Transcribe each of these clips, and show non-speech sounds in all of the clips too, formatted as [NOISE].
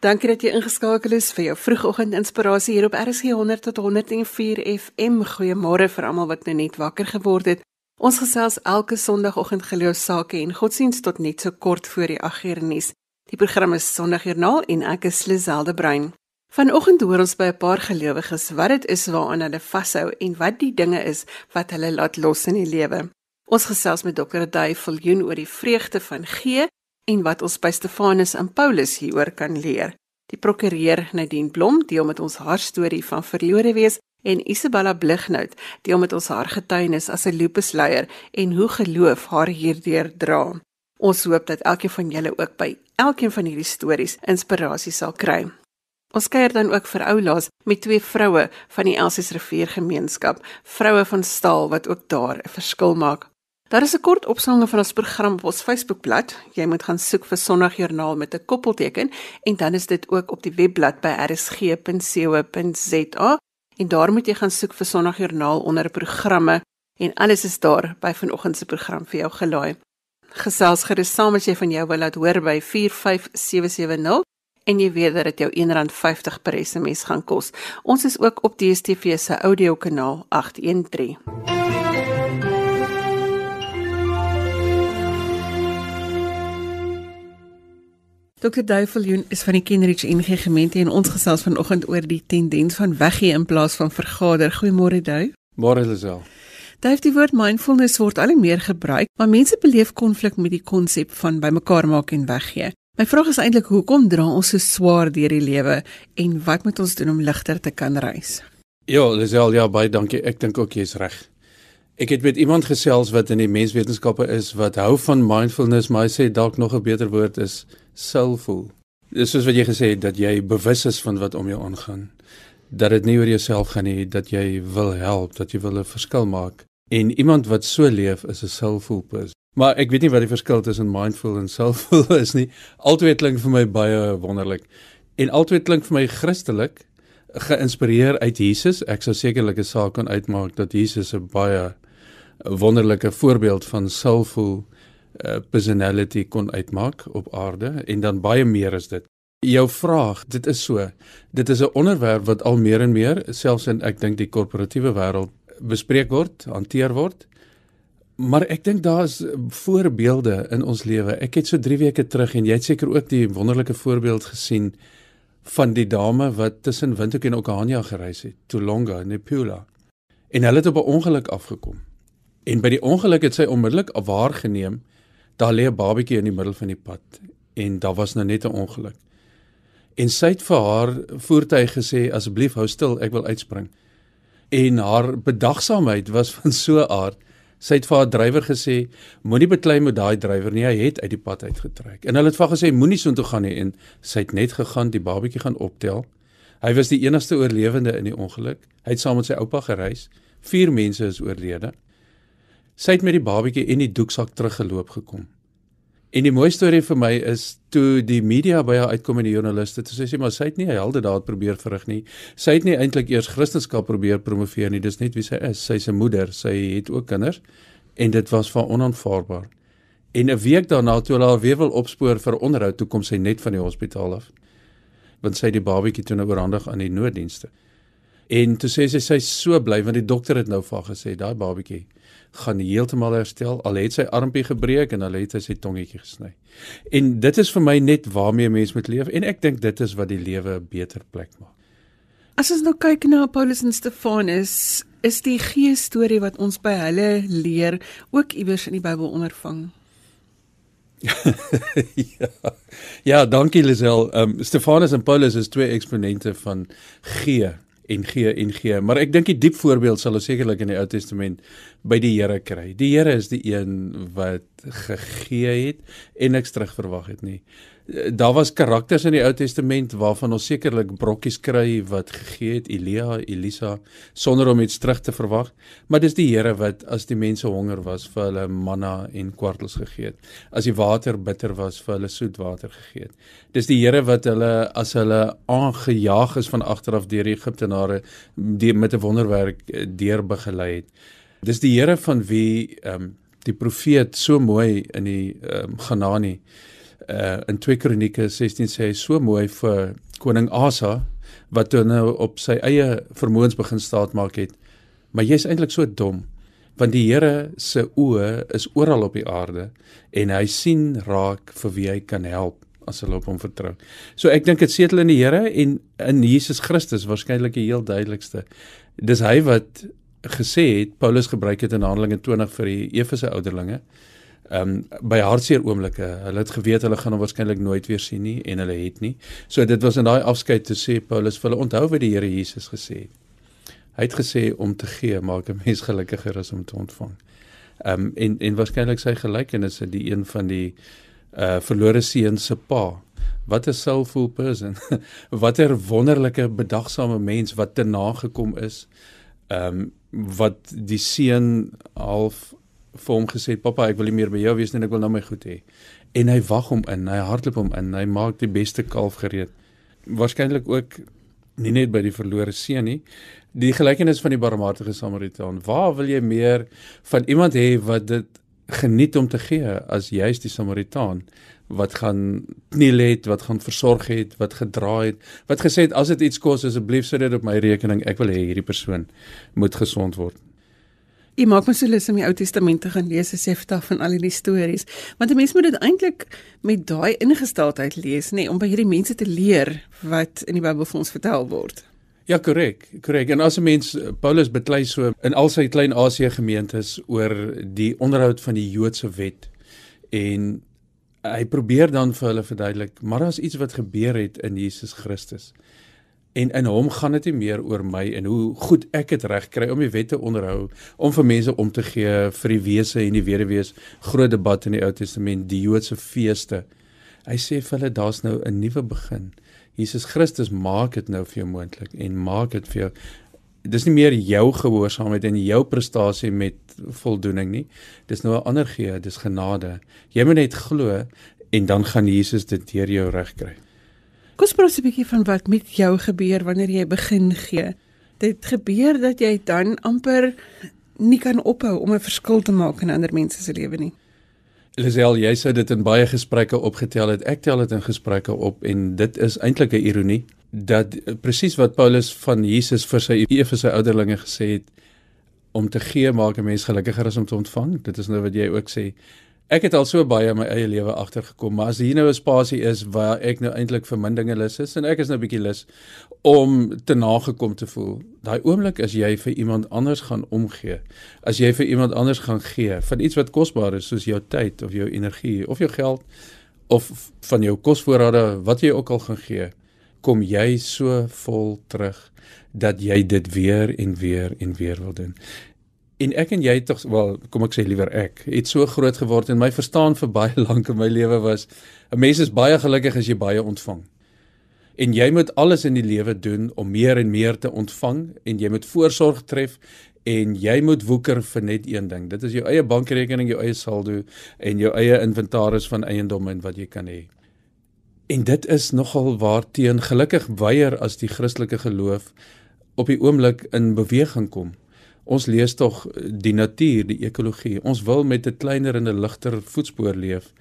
Dankie dat jy ingeskakel is vir jou vroegoggend inspirasie hier op RSG 100 tot 104 FM. Goeiemôre vir almal wat nou net wakker geword het. Ons gesels elke Sondagoggend geloofsake en godsdienst tot net so kort voor die 8 uur nuus. Die program is Sondagjoernaal en ek is Liselde Brein. Vanoggend hoor ons by 'n paar gelowiges wat dit is waaraan hulle vashou en wat die dinge is wat hulle laat los in die lewe. Ons gesels met Dr. Duifel Joen oor die vreugde van gee en wat ons by Stefanus en Paulus hieroor kan leer. Die prokureur Nadine Blom deel met ons haar storie van verlore wees en Isabella Blighnout deel met ons haar getuienis as 'n lupusleier en hoe geloof haar hierdeur dra. Ons hoop dat elkeen van julle ook by elkeen van hierdie stories inspirasie sal kry. Ons kuier dan ook vir oulaas met twee vroue van die Elsies Rivier gemeenskap, vroue van staal wat ook daar 'n verskil maak. Daar is 'n kort opsomming van ons program op ons Facebookblad. Jy moet gaan soek vir Sondagjoernaal met 'n koppelteken en dan is dit ook op die webblad by rsg.co.za en daar moet jy gaan soek vir Sondagjoernaal onder programme en alles is daar by vanoggend se program vir jou gelaai. Gesels gerus saam as jy van jou wil laat hoor by 45770 en jy weet dat dit jou R1.50 per SMS gaan kos. Ons is ook op DStv se audiokanaal 813. Dr. Duifeljoen is van die Kenridge NG gemeente en ons gesels vanoggend oor die tendens van weggee in plaas van vergader. Goeiemôre Duif. Môre Lisel. Duif, die woord mindfulness word al meer gebruik, maar mense beleef konflik met die konsep van bymekaar maak en weggee. My vraag is eintlik hoekom dra ons so swaar deur die lewe en wat moet ons doen om ligter te kan reis? Ja, Lisel, ja, baie dankie. Ek dink ook jy's reg. Ek het met iemand gesels wat in die menswetenskappe is wat hou van mindfulness, maar hy sê dalk nog 'n beter woord is soulful. Dis soos wat jy gesê het dat jy bewus is van wat om jou aangaan. Dat dit nie oor jouself gaan nie, dat jy wil help, dat jy wil 'n verskil maak. En iemand wat so leef is 'n soulful person. Maar ek weet nie wat die verskil tussen mindful en soulful [LAUGHS] is nie. Altwee klink vir my baie wonderlik. En altwee klink vir my Christelik, geïnspireer uit Jesus. Ek sou sekerlik 'n saak kan uitmaak dat Jesus 'n baie wonderlike voorbeeld van soulful uh, personality kon uitmaak op aarde en dan baie meer is dit. Jou vraag, dit is so. Dit is 'n onderwerp wat al meer en meer selfs in ek dink die korporatiewe wêreld bespreek word, hanteer word. Maar ek dink daar is voorbeelde in ons lewe. Ek het so 3 weke terug en jy het seker ook die wonderlike voorbeeld gesien van die dame wat tussen Windhoek en Okahania gereis het, Tolonga, Nepula. En hulle het op 'n ongeluk afgekom. En by die ongeluk het sy onmiddellik waargeneem daar lê 'n babatjie in die middel van die pad en daar was nou net 'n ongeluk. En sy het vir haar voertuig gesê asseblief hou stil, ek wil uitspring. En haar bedagsaamheid was [LAUGHS] van so 'n aard. Sy het vir haar drywer gesê moenie beklei met daai drywer nie, hy het uit die pad uitgetrek. En hulle het vir gesê moenie soontoe gaan nie en sy het net gegaan, die babatjie gaan optel. Hy was die enigste oorlewende in die ongeluk. Hy het saam met sy oupa gereis. Vier mense is oorlede. Sy het met die babatjie en die doeksak teruggeloop gekom. En die mooi storie vir my is toe die media by haar uitkom en die joernaliste, toe sê sy maar sy het nie helde daad probeer verrig nie. Sy het nie eintlik eers Christendom probeer promoveer nie. Dis net wie sy is. Sy's 'n moeder. Sy het ook kinders en dit was van onaanvaarbaar. En 'n week daarna toe hulle haar weer wil opspoor vir onderhoud, toe kom sy net van die hospitaal af. Want sy het die babatjie toe nou oorhandig aan die nooddienste. En toe sê sy sy's so bly want die dokter het nou vir haar gesê daai babatjie gaan heeltemal herstel al het sy armpie gebreek en al het hy sy tongetjie gesny. En dit is vir my net waarmee 'n mens moet leef en ek dink dit is wat die lewe 'n beter plek maak. As ons nou kyk na Paulus en Stefanus, is die gees storie wat ons by hulle leer ook iewers in die Bybel ondervang. [LAUGHS] ja. Ja, dankie Lisel. Ehm um, Stefanus en Paulus is twee eksponente van gee en gee en gee. Maar ek dink die diep voorbeeld sal ons sekerlik in die Ou Testament by die Here kry. Die Here is die een wat gegee het en niks terugverwag het nie daar was karakters in die Ou Testament waarvan ons sekerlik brokkies kry wat gegee het Elia, Elisa sonder om iets terug te verwag, maar dis die Here wat as die mense honger was vir hulle manna en kwartels gegee het. As die water bitter was vir hulle soet water gegee het. Dis die Here wat hulle as hulle aangejaag is van agteraf deur die Egiptenare die met 'n wonderwerk eh, deur begelei het. Dis die Here van wie ehm um, die profeet so mooi in die ehm um, Ganani Uh in 2 Kronieke 16 sê hy so mooi vir koning Asa wat toe nou op sy eie vermoëns begin staat maak het. Maar jy's eintlik so dom want die Here se oë is oral op die aarde en hy sien raak vir wie hy kan help as hulle op hom vertrou. So ek dink dit setel in die Here en in Jesus Christus waarskynlik die heel duidelikste. Dis hy wat gesê het Paulus gebruik dit in Handelinge 20 vir die Efese ouderlinge. Ehm um, by hartseer oomblikke, hulle het geweet hulle gaan hom waarskynlik nooit weer sien nie en hulle het nie. So dit was in daai afskeid te sê Paulus vir hulle onthou wat die Here Jesus gesê het. Hy het gesê om te gee maak 'n mens gelukkiger as om te ontvang. Ehm um, en en waarskynlik sy gelykenis is die een van die uh verlore seun se pa. Wat 'n soulful person. [LAUGHS] Watter wonderlike bedagsame mens wat te nagekom is. Ehm um, wat die seun half vir hom gesê het, "Pappa, ek wil nie meer by jou wees nie, ek wil nou my goed hê." En hy wag hom in, hy hardloop hom in, hy maak die beste kalf gereed. Waarskynlik ook nie net by die verlore seun nie. Die gelykenis van die barmhartige Samaritaan. Waar wil jy meer van iemand hê wat dit geniet om te gee as juis die Samaritaan wat gaan kniel het, wat gaan versorg het, wat gedra het, wat gesê het as dit iets kos asseblief sit dit op my rekening, ek wil hê hierdie persoon moet gesond word. Jy maak my so lus om die Ou Testament te gaan lees, as jy vertel van al hierdie stories, want 'n mens moet dit eintlik met daai ingesteldheid lees, nê, nee, om by hierdie mense te leer wat in die Bybel vir ons vertel word. Ja, korrek, korrek. En as 'n mens Paulus beklei so in al sy klein Asië gemeentes oor die onderhoud van die Joodse wet en hy probeer dan vir hulle verduidelik, maar daar's iets wat gebeur het in Jesus Christus. En in hom gaan dit nie meer oor my en hoe goed ek dit reg kry om die wette onderhou, om vir mense om te gee vir die wese en die weduwees, groot debat in die Ou Testament, die Joodse feeste. Hy sê vir hulle daar's nou 'n nuwe begin. Jesus Christus maak dit nou vir jou moontlik en maak dit vir jou dis nie meer jou gehoorsaamheid en jou prestasie met voldoening nie. Dis nou 'n ander gee, dis genade. Jy moet net glo en dan gaan Jesus dit deur jou regkry. Kom ons praat 'n bietjie van wat met jou gebeur wanneer jy begin gee. Dit gebeur dat jy dan amper nie kan ophou om 'n verskil te maak in ander mense se lewe nie. Lisel, jy sê dit in baie gesprekke opgetel het. Ek tel dit in gesprekke op en dit is eintlik 'n ironie dat presies wat Paulus van Jesus vir sy Efese ouderlinge gesê het om te gee maak 'n mens gelukkiger as om te ontvang. Dit is nou wat jy ook sê. Ek het al so baie in my eie lewe agtergekom, maar as hier nou 'n spasie is waar ek nou eintlik vir min dinge lus is en ek is nou 'n bietjie lus om te nagekom te voel. Daai oomblik as jy vir iemand anders gaan omgee, as jy vir iemand anders gaan gee van iets wat kosbaar is soos jou tyd of jou energie of jou geld of van jou kosvoorrade wat jy ook al gaan gee, kom jy so vol terug dat jy dit weer en weer en weer wil doen. En ek en jy tog wel kom ek sê liewer ek het so groot geword en my verstaan vir baie [LAUGHS] lank in my lewe was 'n mens is baie gelukkig as jy baie ontvang. En jy moet alles in die lewe doen om meer en meer te ontvang en jy moet voorsorg tref en jy moet woeker vir net een ding. Dit is jou eie bankrekening, jou eie saldo en jou eie inventaris van eiendomme en wat jy kan hê. En dit is nogal waarteen gelukkig weier as die Christelike geloof op die oomblik in beweging kom. Ons lees tog die natuur, die ekologie. Ons wil met 'n kleiner en 'n ligter voetspoor leef.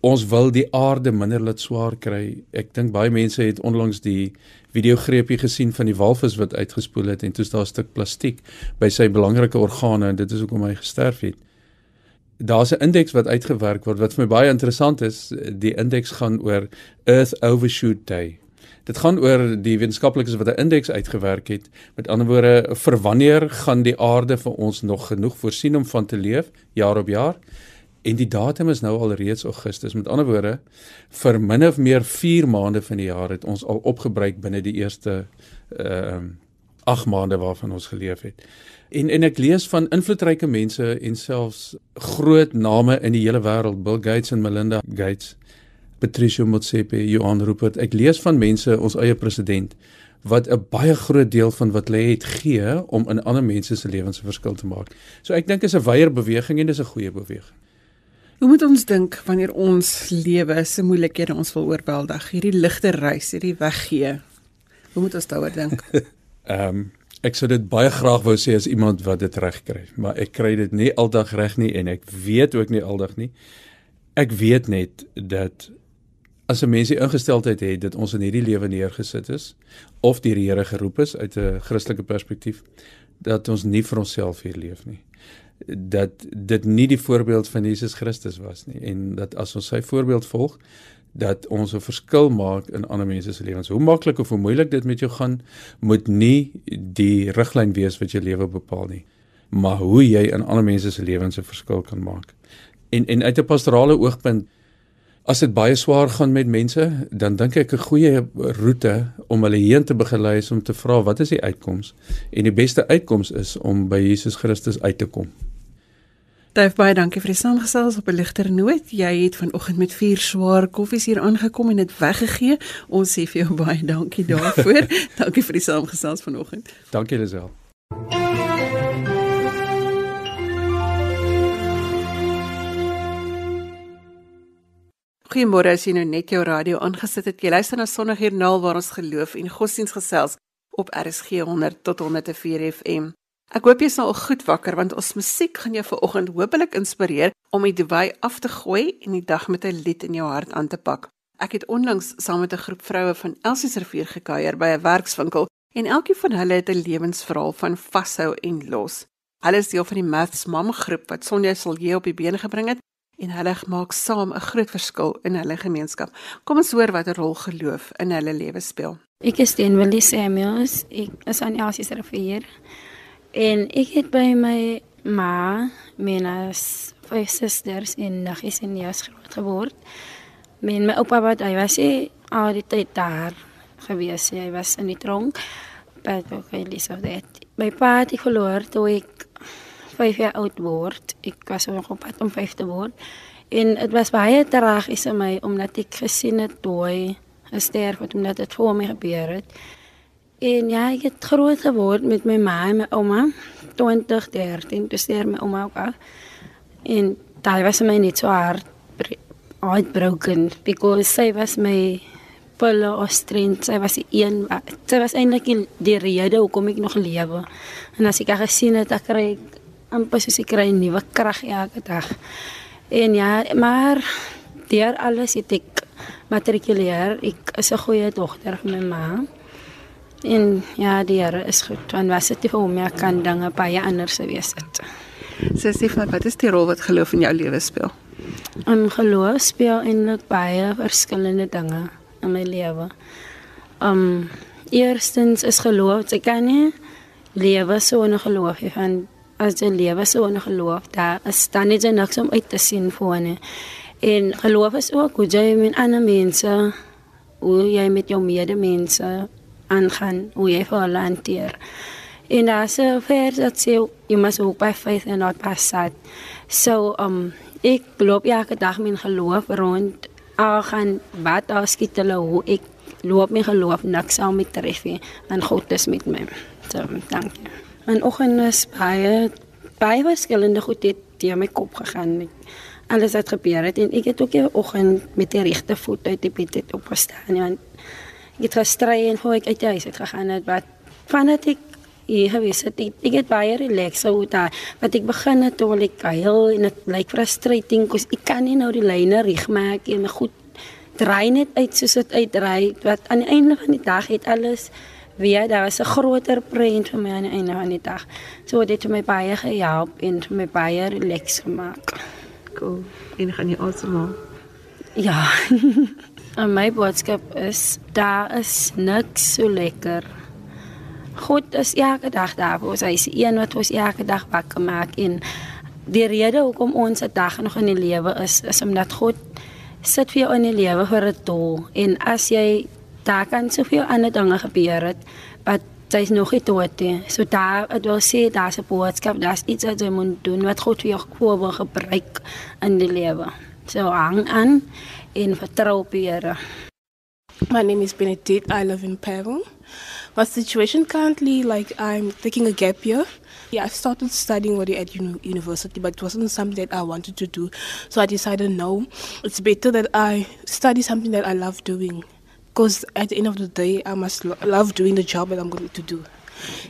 Ons wil die aarde minder laat swaar kry. Ek dink baie mense het onlangs die videogreepie gesien van die walvis wat uitgespoel het en toets daar 'n stuk plastiek by sy belangrike organe en dit is hoekom hy gesterf het. Daar's 'n indeks wat uitgewerk word wat vir my baie interessant is. Die indeks gaan oor Earth Overshoot Day. Dit gaan oor die wetenskaplikes wat 'n indeks uitgewerk het. Met ander woorde, vir wanneer gaan die aarde vir ons nog genoeg voorsien om van te leef jaar op jaar? En die datum is nou al reeds Augustus. Met ander woorde, vir min of meer 4 maande van die jaar het ons al opgebruik binne die eerste ehm uh, 8 maande waarvan ons geleef het. En en ek lees van invloedryke mense en selfs groot name in die hele wêreld, Bill Gates en Melinda Gates Patricio Motsepe, Johan Rupert. Ek lees van mense, ons eie president wat 'n baie groot deel van wat hulle het gee om in ander mense se lewens 'n verskil te maak. So ek dink is 'n weier beweging en dis 'n goeie beweging. Hoe moet ons dink wanneer ons lewe se moeilikhede ons wil oorweldig, hierdie ligte reis, hierdie weggee? Hoe moet ons daaroor dink? [LAUGHS] Ehm um, ek sou dit baie graag wou sê as iemand wat dit reg kry, maar ek kry dit nie aldag reg nie en ek weet ook nie aldag nie. Ek weet net dat as 'n mens die ingesteldheid het dat ons in hierdie lewe neergesit is of deur die Here geroep is uit 'n Christelike perspektief dat ons nie vir onsself hier leef nie dat dit nie die voorbeeld van Jesus Christus was nie en dat as ons sy voorbeeld volg dat ons 'n verskil maak in ander mense se lewens. Hoe maklik of hoe moeilik dit met jou gaan, moet nie die riglyn wees wat jou lewe bepaal nie, maar hoe jy in ander mense se lewens 'n verskil kan maak. En en uit 'n pastorale oogpunt as dit baie swaar gaan met mense, dan dink ek 'n goeie roete om hulle heen te begelei is om te vra wat is die uitkoms? En die beste uitkoms is om by Jesus Christus uit te kom. Dave baie dankie vir die saamgesels op 'n ligter noot. Jy het vanoggend met vier swaar koffies hier aangekom en dit weggegee. Ons sê vir jou baie dankie daarvoor. [LAUGHS] dankie vir die saamgesels vanoggend. Dankie Lisel. Goeiemôre as jy nou net jou radio aangesit het. Jy luister na Sondagjoernaal waar ons geloof en godsdiens gesels op RSG 100 tot 104 FM. Ek hoop jy's nou al goed wakker want ons musiek gaan jou vanoggend hopelik inspireer om die dubai af te gooi en die dag met 'n lied in jou hart aan te pak. Ek het onlangs saam met 'n groep vroue van Elsies rivier gekuier by 'n werkswinkel en elkeen van hulle het 'n lewensverhaal van vashou en los. Hulle is deel van die Maths Mom groep wat Sonja Silje op die been gebring het en hulle maak saam 'n groot verskil in hulle gemeenskap. Kom ons hoor watter rol geloof in hulle lewe speel. Ek is Sten Willie Samuels. Ek is aan Elsies rivier. En ek het by my ma, menas vyf susters en naggies en neefs groot geword. Men my oupa wat hy was hy al die tyd daar gewees. Hy was in die tronk. But okay, dis of that. My pa het verloor toe ek 5 jaar oud word. Ek was nog op pad om 5 te word. En dit was baie tragies vir my omdat ek gesien het toe hy sterf het omdat dit voor my gebeur het. En ja, ek het groot geword met my ma en my ouma. 2013 toe sterf my ouma ook af. En daai was my net so hard heartbroken because sy was my pillar of strength. Sy was die een sy was eintlik die, die rede hoekom ek nog lewe. En as ek haar gesien het, ek kry amper soos ek kry nuwe krag elke dag. En ja, maar deur alles het ek matrikuleer. Ek is 'n goeie dogter vir my ma. En ja, die Here is goed. Want was dit nie vir hom ja kan dinge baie anders wees dit. So Stefan, wat is die rol wat geloof in jou lewe speel? En geloof speel eintlik baie verskillende dinge in my lewe. Um eerstens is geloof, jy kan nie lewe sonder geloof nie. Van as jy lewe sonder geloof, daar is dan nie niks om uit te sien voor nie. En geloof is ook hoe jy met ander mense, hoe jy met jou medemense aangaan hoe jy vir hulle hanteer. En daar's 'n vers wat sê you must walk by faith and not by sight. So um ek loop elke dag met geloof rond. Al gaan wat daar skiet hulle hoe ek loop met geloof niks sal met tref nie. En God is met my. So dankie. En oggend is baie baie verskillende goed het deur my kop gegaan. Alles wat gebeur het en ek het ook die oggend met die regte voet uit die bed opgestaan want Ek het gestry en hoe ek uit die huis het gegaan het wat vandat ek hier gewees het ek, ek het baie relax so daar wat ek begin het toe ek heel en dit lyk frustrating kos ek kan nie nou die lyne reg maak en my goed draai net uit soos dit uitdraai wat aan die einde van die dag het alles weer daar was 'n groter prent vir my aan die einde van die dag. So dit het my baie gehelp en my baie relax gemaak. Cool. En gaan jy asemhaal? Ja [LAUGHS] En my boodskap is daar is niks so lekker. God is elke dag daar vir ons. Hy is een wat ons elke dag wakker maak en die rede hoekom ons 'n dag nog in die lewe is is omdat God sit vir jou in die lewe vir 'n doel en as jy daar kan soveel ander dinge gebeur het wat jy nog nie dood nie. So daar het wil sê daar's 'n boodskap, daar's iets wat jy moet doen wat God vir jou wil gebruik in die lewe. So hang aan vertrou op. My name is Benedict. I live in Peru. My situation currently, like, I'm taking a gap year. Yeah, I started studying already at uni- university, but it wasn't something that I wanted to do. So I decided, no, it's better that I study something that I love doing. Because at the end of the day, I must lo- love doing the job that I'm going to do.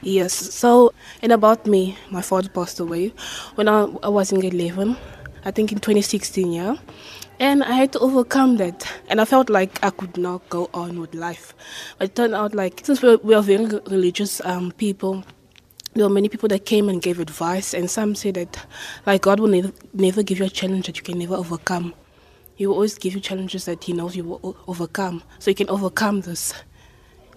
Yes, so, and about me, my father passed away when I, I was in grade 11, I think in 2016, yeah. And I had to overcome that. And I felt like I could not go on with life. But it turned out like, since we are, very religious um, people, there were many people that came and gave advice, and some say that, like, God will never, never give you a challenge that you can never overcome. He will always give you challenges that He knows you will overcome, so you can overcome this.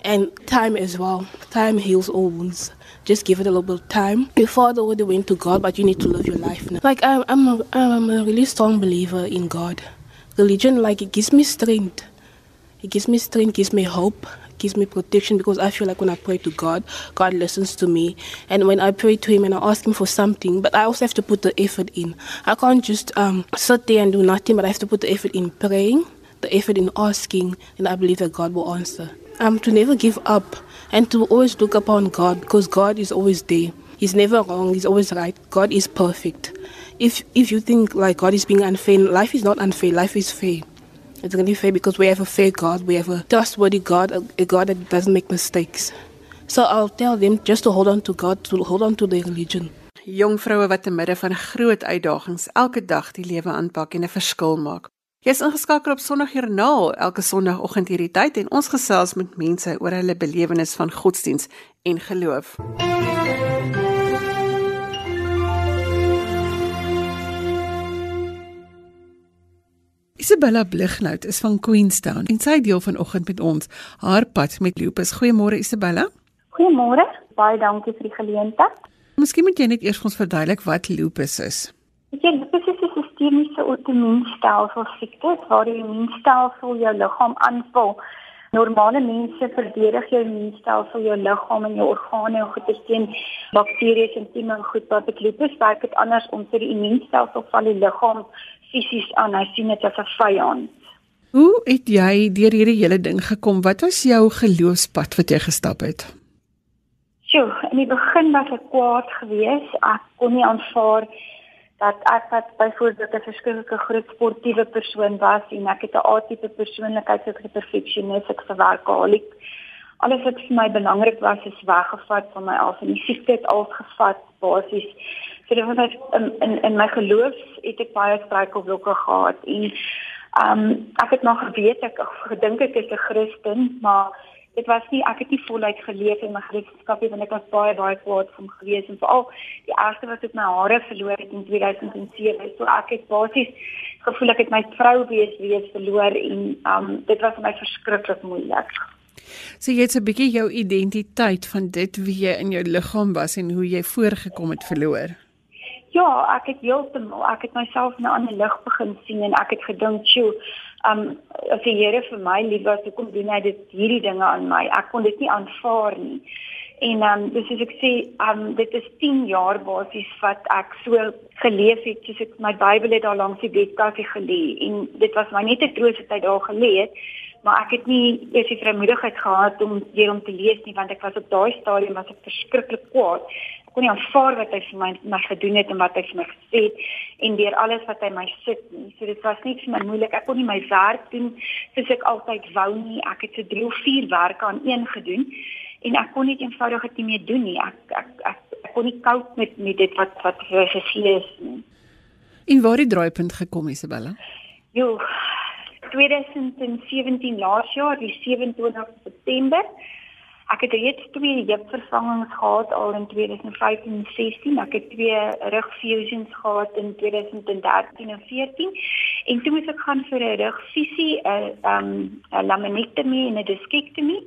And time as well. Time heals all wounds. Just give it a little bit of time. Your father already went to God, but you need to live your life now. Like, I'm, I'm, a, I'm a really strong believer in God. Religion, like, it gives me strength. It gives me strength, gives me hope, gives me protection because I feel like when I pray to God, God listens to me. And when I pray to Him and I ask Him for something, but I also have to put the effort in. I can't just um, sit there and do nothing, but I have to put the effort in praying, the effort in asking, and I believe that God will answer. Um, to never give up and to always look upon God because God is always there. He's never wrong, He's always right. God is perfect. If, if you think like God is being unfair, life is not unfair, life is fair. It's really fair because we have a fair God, we have a trustworthy God, a, a God that doesn't make mistakes. So I'll tell them just to hold on to God, to hold on to their religion. Jong vroue wat te midde van groot uitdagings elke dag die lewe aanpak en 'n verskil maak. Jy's ingeskakel op Sondagjoernaal elke Sondagoggend hierdie tyd en ons gesels met mense oor hulle belewenis van godsdiens en geloof. Isabella Blighnout is van Queenstown en sy deel vanoggend met ons haar pad met lupus. Goeiemôre Isabella. Goeiemôre. Baie dankie vir die geleentheid. Miskien moet jy net eers ons verduidelik wat lupus is. Ek sê lupus sistemiese outoimmuunstelsel siekte waar die immuunstelsel jou liggaam aanval. Normale mense verdedig jou immuunstelsel, jou liggaam en jou organe en goeie teen bakterieë en tieme en goed wat met lupus werk dit anders om vir die immuunstelsel van die liggaam fisies aan. Hy sien dit as 'n vyand. Hoe het jy deur hierdie hele ding gekom? Wat was jou geloofspad wat jy gestap het? Sjoe, in die begin was ek kwaad geweest. Ek kon nie aanvaar dat ek wat byvoorbeeld 'n verskillike groot sportiewe persoon was en ek het 'n A-tipe persoonlikheid soos 'n perfeksionis, ek verwerkalik. Alles wat vir my belangrik was, is weggevat van my af en die siekte het al gevat basies. So dit was in in, in my geloof het ek baie struikelblokke gehad en ehm um, ek het nog geweet ek gedink ek is 'n Christen, maar dit was nie ek het nie voluit geleef in my Christendom nie want ek was baie baie kwaad van gewees en veral die eerste wat ek my hare verloor het in 2007 so ek het basies gevoel ek het my vrou wees wees verloor en um dit was vir my verskriklik moeilik. So jy het 'n bietjie jou identiteit van dit wie jy in jou liggaam was en hoe jy voorgekom het verloor. Ja, ek het heeltemal ek het myself in 'n ander lig begin sien en ek het gedink, "Sjoe, um as die Here vir my lief was, hoekom doen hy dit hierdie dinge aan my? Ek kon dit nie aanvaar nie." En um dis soos ek sê, um dit is 10 jaar basies wat ek so geleef het, soos ek my Bybel het daar langs die bedkassie gelê en dit was my net 'n troos dat hy daar gelê het maar ek het nie eers die vrymoedigheid gehad om weer om te lees nie want ek was op daai stadium was ek verskriklik kwaad kon nie aanvaar wat hy vir my my gedoen het en wat hy vir my gesê het en deur alles wat hy my sit nie. So dit was nie vir my moeilik. Ek kon nie my werk doen soos ek altyd wou nie. Ek het so 3 of 4 werke aan een gedoen en ek kon nie eenvoudig dit meer doen nie. Ek ek ek, ek kon nie koop met met dit wat wat vir gegee is nie. En waar het die draaipunt gekom Isabella? Jo 2017 laas jaar die 27 September Ek het reeds twee heupvervangings gehad al in 2015 en 16. Ek het twee rugfusions gehad in 2013 en 14. En toe moes ek gaan vir 'n rugfusie, 'n um 'n laminektomie en 'n diskektomie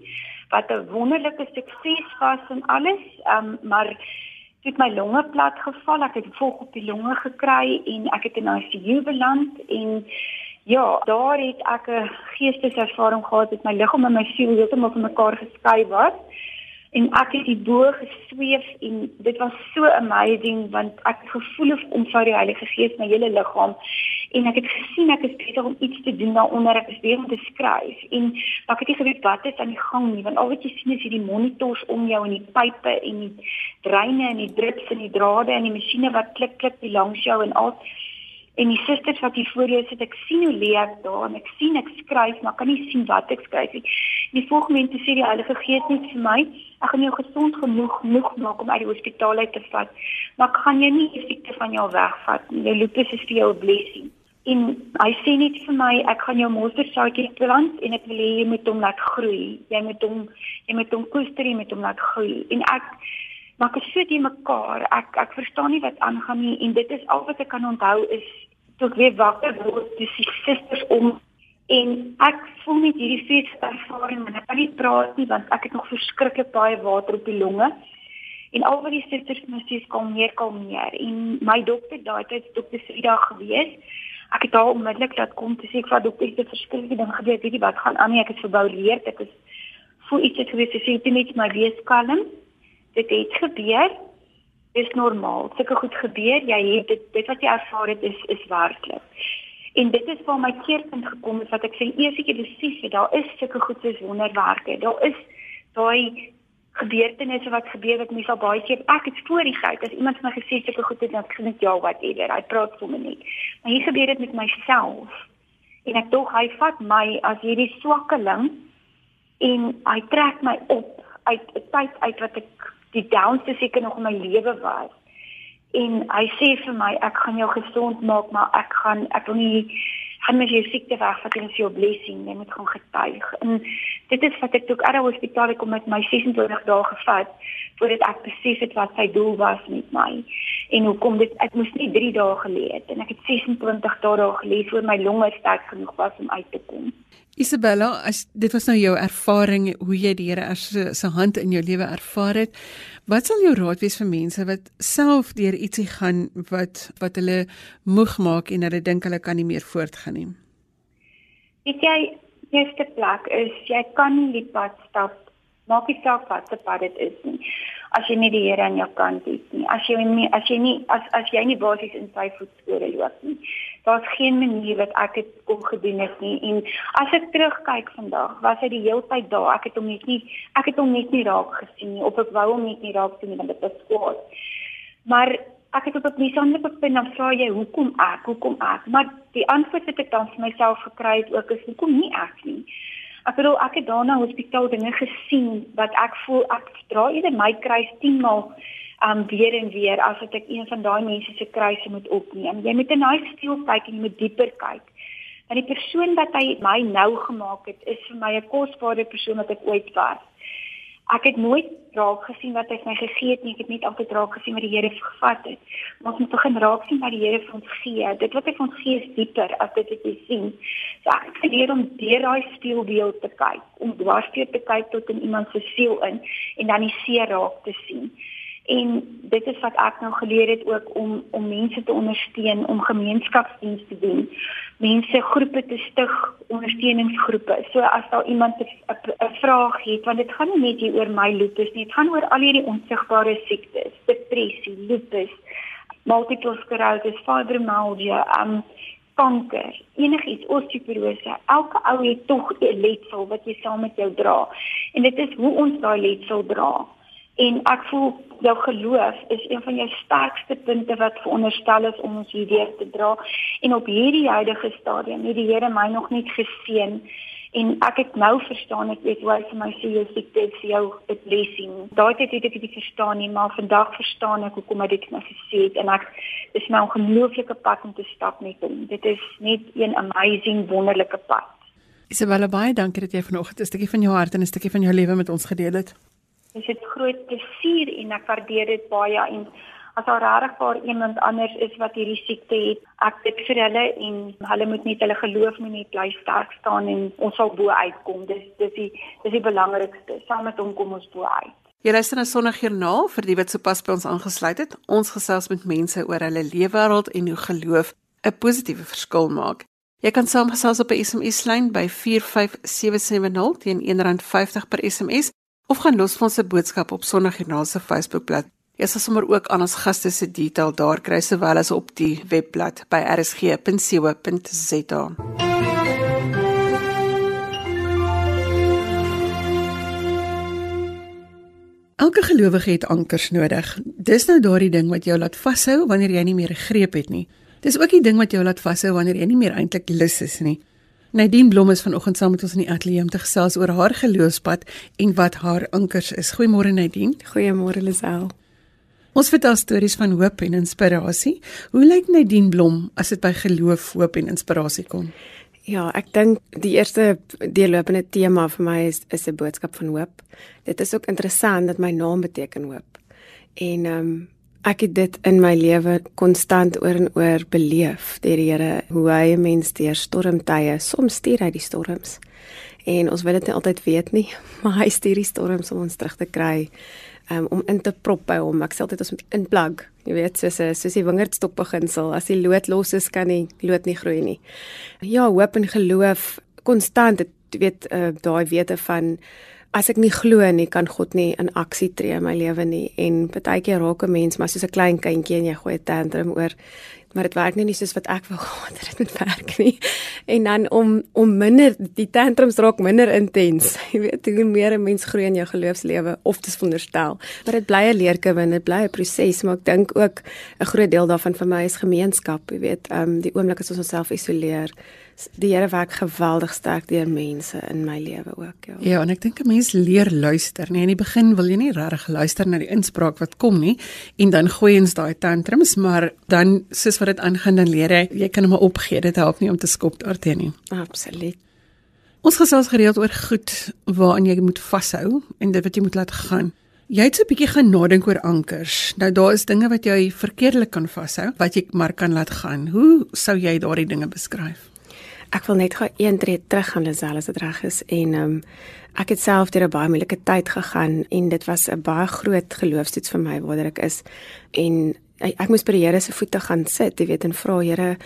wat 'n wonderlike sukses was en alles. Um maar het my longe plat geval. Ek het volg op die longe gekry en ek het in ICU beland en Ja, daar het ek 'n geesteservaring gehad dat my liggaam en my siel heeltemal van mekaar geskei was. En ek het die bo gesweef en dit was so amazing want ek het gevoel of ontvou die Heilige Gees my hele liggaam en ek het gesien ek is besig om iets te doen daaronder. Ek is besig om te skryf. En ek het nie geweet wat is aan die gang nie want al wat jy sien is hierdie monitors om jou en die pype en die dreine en die drips en die drade en die masjiene wat klik klik langs jou en al En die susters wat hier voor jou sit, ek sien hoe lê ek daar en ek sien ek skryf, maar kan nie sien wat ek skryf nie. Die volgende oomblik sê die Heilige Gees net vir my, ek gaan jou gesond genoeg genoeg maak om uit die hospitaal uit te vat. Maar ek gaan jou nie die siekte van jou wegvat nie. Jou lupus is vir jou 'n blessing. En hy sê net vir my ek gaan jou monstersaadjie plant en ek wil hê jy moet hom laat groei. Jy moet hom jy moet hom koester met hom laat groei. En ek maak dit so te mekaar. Ek ek verstaan nie wat aangaan nie en dit is al wat ek kan onthou is toe ek weer wakker word. Dis die susters om en ek voel net hierdie fees ervaring en ek kan nie praat nie want ek het nog verskriklik baie water op die longe. En al wat die susters my sê kom meer kom meer en my dokter daai tyd dokter Frida gewees. Ek het daar onmiddellik laat kom te sê ek vat dokter se verskillende ding gebeur? Weet jy wat gaan aan nie. Ek het verbouleer ek is voel iets het gewees. Sy sê net my wees kalm. Dit het gebeur is normaal. Sulke goed gebeur. Jy het dit dit wat jy ervaar het is is werklik. En dit is waar my keerpunt gekom het wat ek sê eers ek het besef daar is sulke goed soos wonderwerke. Daar is daai gebeurtenisse wat gebeur wat mense al baie keer ek het voor die gehad as iemand vir my gesê sulke goed het dan gesê ja whatever hy praat sommer net. Maar hier gebeur dit met myself. En ek dog hy vat my as hierdie swakkeling en hy trek my op uit 'n tyd uit wat ek die downste seker nog in my lewe was. En hy sê vir my ek gaan jou gesond maak maar ek gaan ek wil nie gaan met jou siekte weg wat is jou blessing jy moet gaan getuig. En dit is wat ek toe uit die hospitaal kom met my 26 dae gevat voordat ek besef het wat sy doel was met my en hoekom dit ek moes nie 3 dae gelê het en ek het 26 dae daar gelê voor my longe sterk genoeg was om uit te kom Isabella, as dit was nou jou ervaring hoe jy die Here as se hand in jou lewe ervaar het, wat sal jou raad wees vir mense wat self deur ietsie gaan wat wat hulle moeg maak en hulle dink hulle kan nie meer voortgaan nie? Weet jy, eerste plek is jy kan nie die pad stap maak nie saak wat se pad dit is nie. As jy nie die Here aan jou kant het nie. As jy nie as jy nie as as jy nie basies in sy voetspore loop nie. Daar's geen manier wat ek dit kon gedoen het nie. En as ek terugkyk vandag was hy die hele tyd daar. Ek het hom net nie ek het hom net nie raak gesien nie. Of ek wou hom net nie raak sien nie want dit was kwaad. Maar ek het op 'n besonderlike punt dan vra jy hoekom ek? Hoekom ek? Maar die antwoord wat ek dan vir myself gekry het ook is hoekom nie ek nie ek bedoel ek het daarna hospitaal dinge gesien wat ek voel ek dra eerder my kruis 10 maal um weer en weer as ek een van daai mense se kruise moet opneem. Jy moet in daai stiel kyk en jy moet dieper kyk. Want die persoon wat hy my nou gemaak het, is vir my 'n kosbare persoon wat ek ooit was. Ek het nooit raak gesien wat hy vir my gegee het nie. Ek het net altyd raak gesien wat die Here gevat het. Maar ons moet begin raak sien wat die Here vir ons gee. Dit wat hy vir ons gee is dieper as dit wat jy sien. So ek het leer om deur daai stielbeeld te kyk, om dwarsteer te kyk tot in iemand se siel in en dan die seer raak te sien en dit is wat ek nou geleer het ook om om mense te ondersteun om gemeenskapsdienste te doen mense groepe te stig ondersteuningsgroepe. So as daar iemand 'n vraag het want dit gaan nie net hier oor my lupus nie dit gaan oor al hierdie onsigbare siektes depressie lupus multiple sclerosis fibromyalgia um kanker enigiets osteoporose. Elke ou het tog 'n letsel wat jy saam met jou dra. En dit is hoe ons daai letsel dra En ek voel jou geloof is een van jou sterkste punte wat veronderstel is om ons hierdeur te dra. En op hierdie huidige stadium het die Here my nog nie geseën en ek het nou verstaan ek weet hoe hy vir my sê jy siekte vir jou 'n blessing. Daai tyd het ek dit verstaan nie, maar vandag verstaan ek hoekom hy dit nou gesê het en ek dis my ongelooflike pad om te stap met hom. Dit is net 'n amazing wonderlike pad. Isabella baie dankie dat jy vanoggend 'n stukkie van jou hart en 'n stukkie van jou lewe met ons gedeel het is dit groot plesier en ek waardeer dit baie en as daar regtig vir iemand anders is wat hierdie siekte het, ek bid vir hulle en hulle moet net hulle geloof moet net bly sterk staan en ons sal bo uitkom. Dis dis die dis die belangrikste. Saam met hom kom ons bo uit. Jy luister na Sondagjoernaal vir die wat sopas by ons aangesluit het. Ons gesels met mense oor hulle lewenswêreld en hoe geloof 'n positiewe verskil maak. Jy kan saamgesels op 'n SMS lyn by 45770 teen R1.50 per SMS of gaan los vir ons 'n boodskap op Sondagjoernaal se Facebookblad. Jy sal sommer ook aan ons gaste se detail daar kry sowel as op die webblad by rsg.co.za. Elke gelowige het ankers nodig. Dis nou daardie ding wat jou laat vashou wanneer jy nie meer 'n greep het nie. Dis ook die ding wat jou laat vashou wanneer jy nie meer eintlik lus is nie. Nadine Blom is vanoggend saam met ons in die ateljee om te gesels oor haar geloofspad en wat haar ankers is. Goeiemôre Nadine. Goeiemôre Lisel. Ons vertel stories van hoop en inspirasie. Hoe lyk Nadine Blom as dit by geloof, hoop en inspirasie kom? Ja, ek dink die eerste deurlopende tema vir my is is 'n boodskap van hoop. Dit is ook interessant dat my naam beteken hoop. En ehm um, ek het dit in my lewe konstant oor en oor beleef deur die Here hoe hy 'n mens deur stormtye soms stuur hy die storms. En ons wil dit nie altyd weet nie, [LAUGHS] maar hy stuur die storms om ons terug te kry um, om in te prop by hom. Ek sê altyd ons moet inplug. Jy weet, soos 'n soos die wingerdstok beginsel. As die lood los is, kan die lood nie groei nie. Ja, hoop en geloof konstant, jy weet, uh, daai wete van as ek nie glo nie, kan God nie in aksie tree in my lewe nie. En partykeer raak 'n mens maar soos 'n klein kindjie en jy gooi 'n tantrum oor maar dit werk nie soos wat ek wou [LAUGHS] gehad het dit moet werk nie. En dan om om minder die tantrums raak minder intens. [LAUGHS] Jy weet hoe meer 'n mens groei in jou geloofslewe of dis wonderstel. Maar dit bly 'n leerkurwe en dit bly 'n proses, maar ek dink ook 'n groot deel daarvan vir my is gemeenskap, jy weet, ehm um, die oomblik as ons onsself isoleer die Here werk geweldig sterk deur mense in my lewe ook, ja. Ja, en ek dink 'n mens leer luister, nee, in die begin wil jy nie regtig luister na die inspraak wat kom nie en dan gooi ons daai tantrums, maar dan soos wat dit aangaan dan leer jy, jy kan hom opgee, dit help nie om te skop daarteen nie. Absoluut. Ons gesels gereeld oor goed waaraan jy moet vashou en dit wat jy moet laat gaan. Jy het so 'n bietjie gaan nadink oor ankers. Nou daar is dinge wat jy verkeerdelik kan vashou, wat jy maar kan laat gaan. Hoe sou jy daardie dinge beskryf? Ek wil net gou een tree terug Lisel as dit reg is en ehm um, ek het self deur 'n baie moeilike tyd gegaan en dit was 'n baie groot geloofstoets vir my waar ek is en ek, ek moes by die Here se voete gaan sit, jy weet en vra Here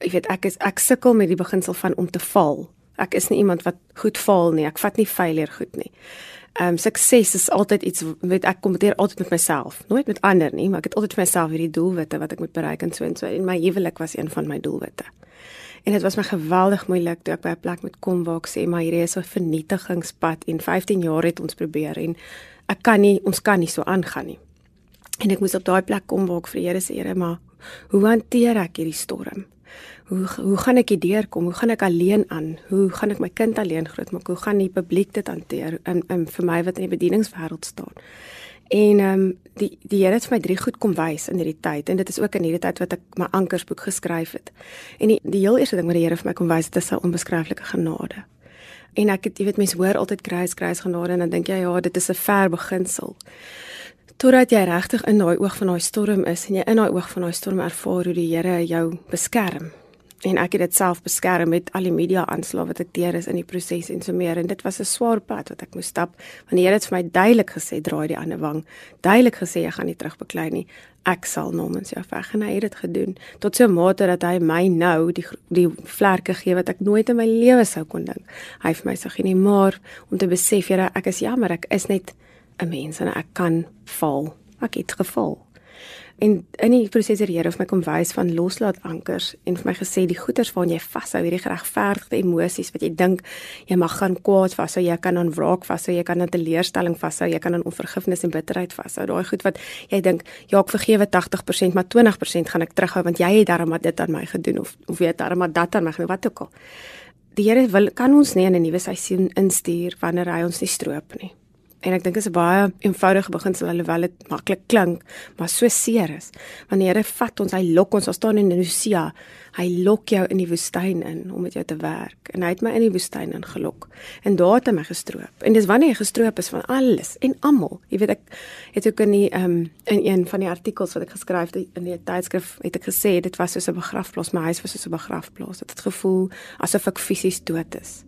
jy weet ek is ek sukkel met die beginsel van om te val. Ek is nie iemand wat goed val nie. Ek vat nie failure goed nie. Ehm um, sukses is altyd iets weet ek kompeteer altyd met myself, nooit met ander nie, maar ek het altyd vir myself hierdie doelwitte wat ek moet bereik en so en so en my huwelik was een van my doelwitte. En dit was my geweldig moeilik toe ek by 'n plek moet kom waar ek sê maar hierdie is 'n vernietigingspad en 15 jaar het ons probeer en ek kan nie ons kan nie so aangaan nie. En ek moes op daai plek kom waar ek vir die Here sê Here maar hoe hanteer ek hierdie storm? Hoe hoe gaan ek hier deurkom? Hoe gaan ek alleen aan? Hoe gaan ek my kind alleen grootmaak? Hoe gaan die publiek dit hanteer in in vir my wat in die bedieningswêreld staan? En ehm um, die die Here het vir my drie goed kom wys in hierdie tyd en dit is ook in hierdie tyd wat ek my ankersboek geskryf het. En die die heel eerste ding wat die Here vir my kom wys, dit is sy onbeskryflike genade. En ek het jy weet mense hoor altyd grace grace genade en dan dink jy ja, dit is 'n ver beginsel. Totdat jy regtig in daai oog van daai storm is en jy in daai oog van daai storm ervaar hoe die Here jou beskerm en ek het dit self beskerm met al die media aanslae wat ek deur is in die proses en so meer. En dit was 'n swaar pad wat ek moes stap want die Here het vir my duidelik gesê draai die ander wang. Duidelik gesê jy gaan nie terugbeklei nie. Ek sal namens jou veg. En hy het dit gedoen tot so 'n mate dat hy my nou die die vlerke gee wat ek nooit in my lewe sou kon dink. Hy het my sê so, nee maar om te besef Here ek is jammer. Ek is net 'n mens en ek kan val. Ek het geval En in die proses het die Here vir my kom wys van loslaat ankers en vir my gesê die goeders waaraan jy vashou, hierdie geregverdigde emosies wat jy dink jy mag gaan kwaad vashou, jy kan aan wraak vashou, jy kan aan teleurstelling vashou, jy kan aan onvergifnis en bitterheid vashou. Daai goed wat jy dink ja, ek vergewe 80%, maar 20% gaan ek terughou want jy het darem dit aan my gedoen of of weet darem dat aan my gedoen wat ook al. Die Here wil kan ons nie in 'n nuwe seisoen instuur wanneer hy ons nie stroop nie. En ek dink dit is 'n baie eenvoudige beginsel alhoewel dit maklik klink, maar so seer is. Wanneer hy vat ons, hy lok ons, ons staan in Nusia. Hy lok jou in die woestyn in om met jou te werk. En hy het my in die woestyn ingelok. En daar het hy my gestroop. En dis wanneer jy gestroop is van alles en almal. Jy weet ek het ook in die ehm um, in een van die artikels wat ek geskryf het in die tydskrif het ek gesê dit was soos 'n begrafplaas, my huis was soos 'n begrafplaas. Dit het gevoel asof ek fisies dood is.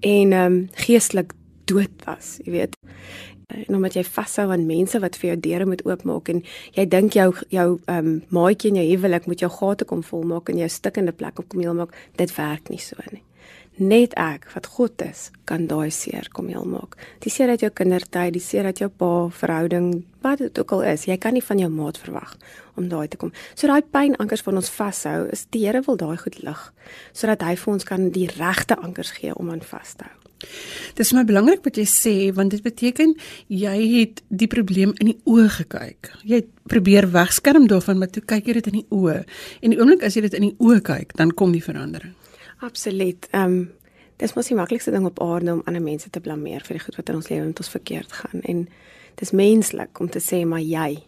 En ehm um, geestelik dood was, jy weet. En omdat jy vashou aan mense wat vir jou deure moet oopmaak en jy dink jou jou ehm um, maatjie in jou huwelik moet jou gate kom volmaak en jou stikkende plek op kom heel maak, dit werk nie so nie. Net ek wat God is, kan daai seer kom heel maak. Die seer uit jou kindertyd, die seer uit jou pa verhouding, wat dit ook al is, jy kan nie van jou maat verwag om daai te kom. So daai pynankers wat ons vashou, is die Here wil daai goed lig sodat hy vir ons kan die regte ankers gee om aan vas te hou. Dit is my belangrik wat jy sê want dit beteken jy het die probleem in die oë gekyk. Jy het probeer wegskerm daarvan maar toe kyk jy dit in die oë. En die oomblik as jy dit in die oë kyk, dan kom die verandering. Absoluut. Ehm um, dis mos die maklikste ding op aarde om ander mense te blameer vir die goed wat in ons lewe met ons verkeerd gaan en dis menslik om te sê maar jy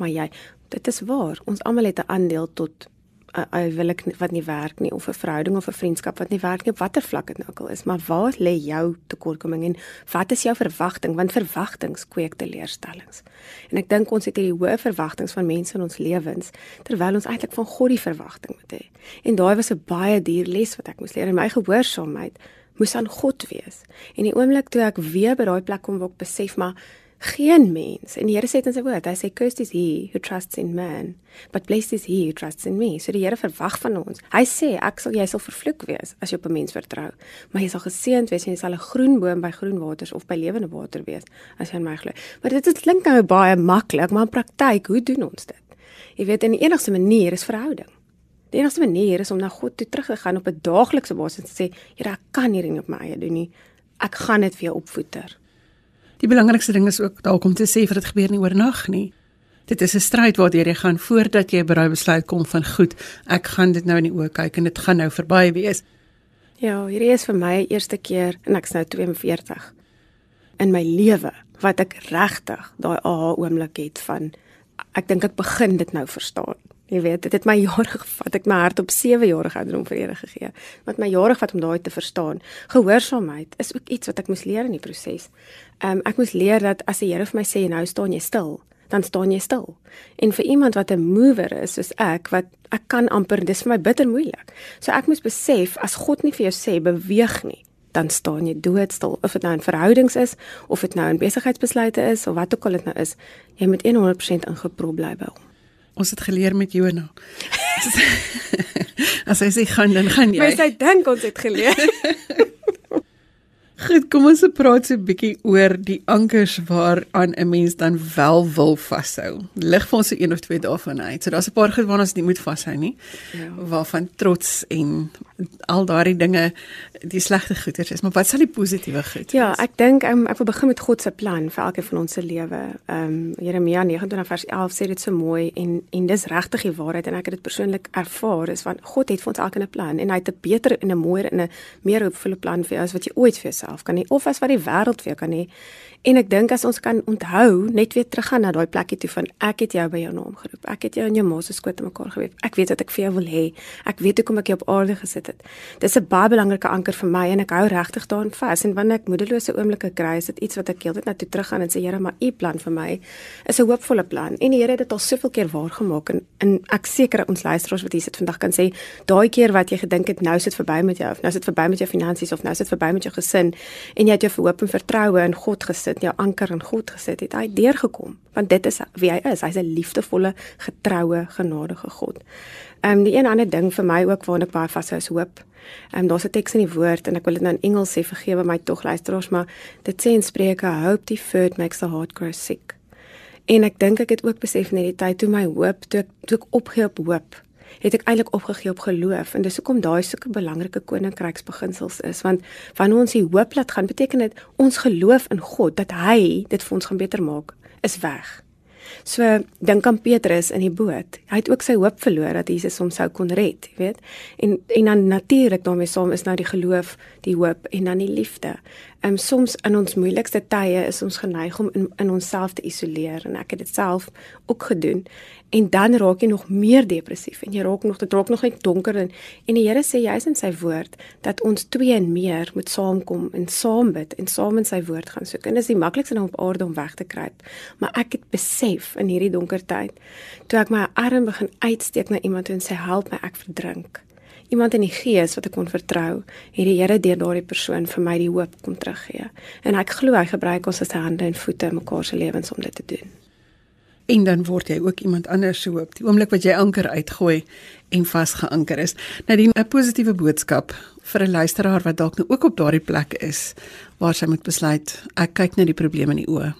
maar jy dit is waar. Ons almal het 'n aandeel tot huwelik wat nie werk nie of 'n verhouding of 'n vriendskap wat nie werk nie watter vlak dit nou al is, maar waar lê jou tekortkoming en wat is jou verwagting? Want verwagtinge kweek teleurstellings. En ek dink ons het hierdie hoë verwagtinge van mense in ons lewens terwyl ons eintlik van God die verwagting moet hê. En daai was 'n baie duur les wat ek moes leer in my gehoorsaamheid moes aan God wees. En die oomblik toe ek weer by daai plek kom waar ek besef maar geen mens. En die Here sê dit in sy woord hy sê cursed is he who trusts in man but blessed is he who trusts in me. So die Here verwag van ons. Hy sê ek sal jy sal vervloek wees as jy op 'n mens vertrou maar jy sal geseënd wees en jy sal 'n groen boom by groen waters of by lewende water wees as jy in my glo. Maar dit dit klink nou baie maklik maar in praktyk hoe doen ons dit? Jy weet en die enigste manier is verhouding. Die enigste manier is om na God toe terug te gaan op 'n daaglikse basis en te sê, Here, ek kan hierdie nie op my eie doen nie. Ek gaan dit vir jou opvoeder. Die belangrikste ding is ook dalk om te sê vir dit gebeur nie oornag nie. Dit is 'n stryd waardeur jy gaan voordat jy by daai besluit kom van goed, ek gaan dit nou in die oë kyk en dit gaan nou verby wees. Ja, hierdie is vir my eerste keer en ek's nou 42 in my lewe wat ek regtig daai aha oomblik het van ek dink ek begin dit nou verstaan. Jy weet, dit het my [LAUGHS] jare gevat. Ek my hart op 7 jaar ouderdom vir Here gegee. Wat my jare vat om daai te verstaan. Gehoorsaamheid is ook iets wat ek moes leer in die proses. Ehm um, ek moes leer dat as die Here vir my sê nou staan jy stil, dan staan jy stil. En vir iemand wat 'n mover is soos ek wat ek kan amper dis vir my bitter moeilik. So ek moes besef as God nie vir jou sê beweeg nie, dan staan jy doodstil of dit nou in verhoudings is of dit nou in besigheidsbesluite is of wat ook al dit nou is, jy moet 100% ingeprop bly by hom. Ons het geleer met Jona. [LAUGHS] As hy sê gaan dan gaan jy. Maar sy dink ons het geleer. [LAUGHS] Goed, kom ons praat so 'n bietjie oor die ankers waaraan 'n mens dan wel wil vashou. Lig vir ons so een of twee daarvan uit. So daar's 'n paar goed waarna ons nie moet vashou nie. Ja. Waarvan trots en al daardie dinge die slegte goeders is, maar wat sal die positiewe goed ja, wees? Ja, ek dink um, ek wil begin met God se plan vir elkeen van ons se lewe. Ehm um, Jeremia 29 vers 11 sê dit so mooi en en dis regtig die waarheid en ek het dit persoonlik ervaar is van God het vir ons elkeen 'n plan en hy het 'n beter en 'n mooier en 'n meer hoopvolle plan vir jou as wat jy ooit vir jouself kan hê of as wat die wêreld vir jou kan hê. En ek dink as ons kan onthou, net weer teruggaan na daai plekkie toe van ek het jou by jou naam geroep. Ek het jou in jou ma se skoot te mekaar gewewe. Ek weet wat ek vir jou wil hê. Ek weet hoekom ek jou op aarde gesit het. Dis 'n baie belangrike anker vir my en ek hou regtig daaraan vas. En wanneer ek moedelose oomblikke kry, is dit iets wat ek heeltyd na toe teruggaan en sê Here, maar u plan vir my is 'n hoopvolle plan. En die Here het dit al soveel keer waargemaak en, en ek seker ons luisteraars wat hier sit vandag kan sê, daai keer wat jy gedink het nou sit verby met jou of nou sit verby met jou finansies of nou sit verby met jou gesin en jy het jou verhoop en vertroue in God gesit gesit, jou anker in God gesit het, hy deurgekom, want dit is wie hy is. Hy's 'n liefdevolle, getroue, genadige God. Ehm um, die een ander ding vir my ook waarna ek baie vashou is hoop. Ehm um, daar's 'n teks in die woord en ek wil dit nou in Engels sê, vergewe my tog luisteraars, maar dit sê in Spreuke, hope deferred makes the heart grow sick. En ek dink ek het ook besef net die tyd toe my hoop, toe ek toe ek opgee op hoop, het ek eintlik opgegee op geloof en dis hoekom daai sulke belangrike koninkryksbeginsels is want wanneer ons die hoop laat gaan beteken dit ons geloof in God dat hy dit vir ons gaan beter maak is weg. So dink aan Petrus in die boot. Hy het ook sy hoop verloor dat Jesus hom sou kon red, jy weet. En en dan natuurlik daarmee saam is nou die geloof, die hoop en dan die liefde. Ehm um, soms in ons moeilikste tye is ons geneig om in, in onsself te isoleer en ek het dit self ook gedoen en dan raak jy nog meer depressief en jy raak nog dit raak nog net donker en en die Here sê juis in sy woord dat ons twee en meer moet saamkom en saam bid en saam in sy woord gaan soek. En dit is die maklikste ding op aarde om weg te kruip. Maar ek het besef in hierdie donker tyd toe ek my arm begin uitsteek na iemand en sê help my ek verdrink. Iemand in die gees wat ek kon vertrou het die Here deur daardie persoon vir my die hoop kom teruggee. En ek glo hy gebruik ons as hande en voete in mekaar se lewens om dit te doen en dan word jy ook iemand anders se hoop. Die oomblik wat jy anker uitgooi en vasgeanker is. Nou die 'n positiewe boodskap vir 'n luisteraar wat dalk nou ook op daardie plek is waar sy moet besluit ek kyk net die probleme in die oë.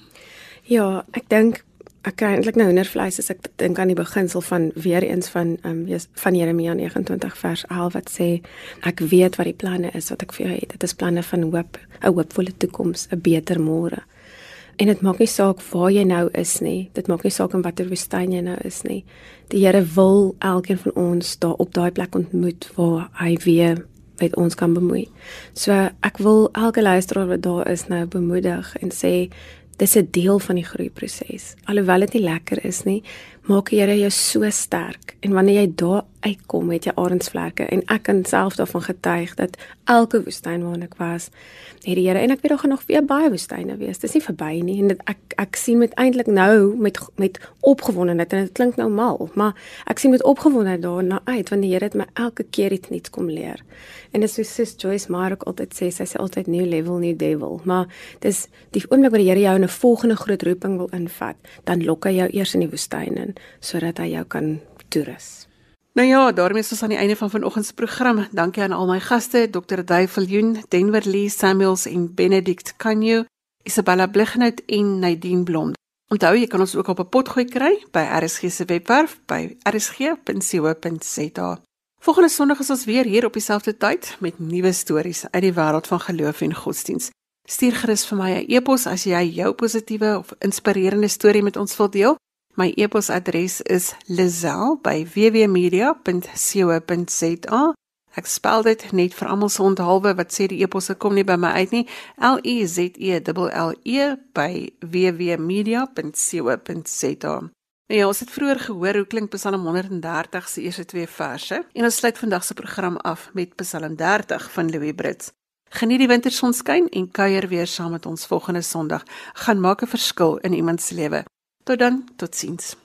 Ja, ek dink ek kry eintlik nou hoendervleis as ek dink aan die beginsel van weer eens van um, van Jeremia 29 vers 11 wat sê ek weet wat die planne is wat ek vir jou het. Dit is planne van hoop, 'n hoopvolle toekoms, 'n beter môre. En dit maak nie saak waar jy nou is nie. Dit maak nie saak in watter woestyn jy nou is nie. Die Here wil elkeen van ons daar op daai plek ontmoet waar hy weer met ons kan bemoei. So ek wil elke luisteraar wat daar is nou bemoedig en sê dis 'n deel van die groeiproses. Alhoewel dit nie lekker is nie, maak die Here jou so sterk. En wanneer jy daar uitkom met jou arensvlerke en ek kan self daarvan getuig dat elke woestyn waarin ek was het die Here. En ek weet daar gaan nog weer baie woestyne wees. Dis nie verby nie. En dit, ek ek sien met eintlik nou met met opgewondenheid en dit klink nou mal, maar ek sien met opgewondenheid daarna uit want die Here het my elke keer iets nuuts kom leer. En dis so sis Joyce maar ook altyd sê sy sê altyd new level new devil, maar dis die oomblik wanneer die Here jou in 'n volgende groot roeping wil invat, dan lok hy jou eers in die woestyn in sodat hy jou kan toerus. Nou ja, daarmee is ons aan die einde van vanoggend se program. Dankie aan al my gaste, Dr. Duiveljoen, Denver Lee Samuels en Benedict Canyo, Isabella Blighnout en Nadine Blom. Onthou jy kan ons ook op 'n potgooi kry by RSG se webwerf by rsg.co.za. Volgende Sondag is ons weer hier op dieselfde tyd met nuwe stories uit die wêreld van geloof en godsdiens. Stuur gerus vir my 'n e-pos as jy jou positiewe of inspirerende storie met ons wil deel. My e-posadres is lizel@wwmedia.co.za. Ek spel dit net vir almal se onthaalwe wat sê die e-posse kom nie by my uit nie. L I Z E L L E by wwmedia.co.za. Ja, ons het vroeër gehoor hoe klink Psalm 130 se eerste twee verse en ons sluit vandag se program af met Psalm 30 van Louis Brits. Geniet die wintersonskyn en kuier weer saam met ons volgende Sondag. Gaan maak 'n verskil in iemand se lewe. Tot dan, totsiens.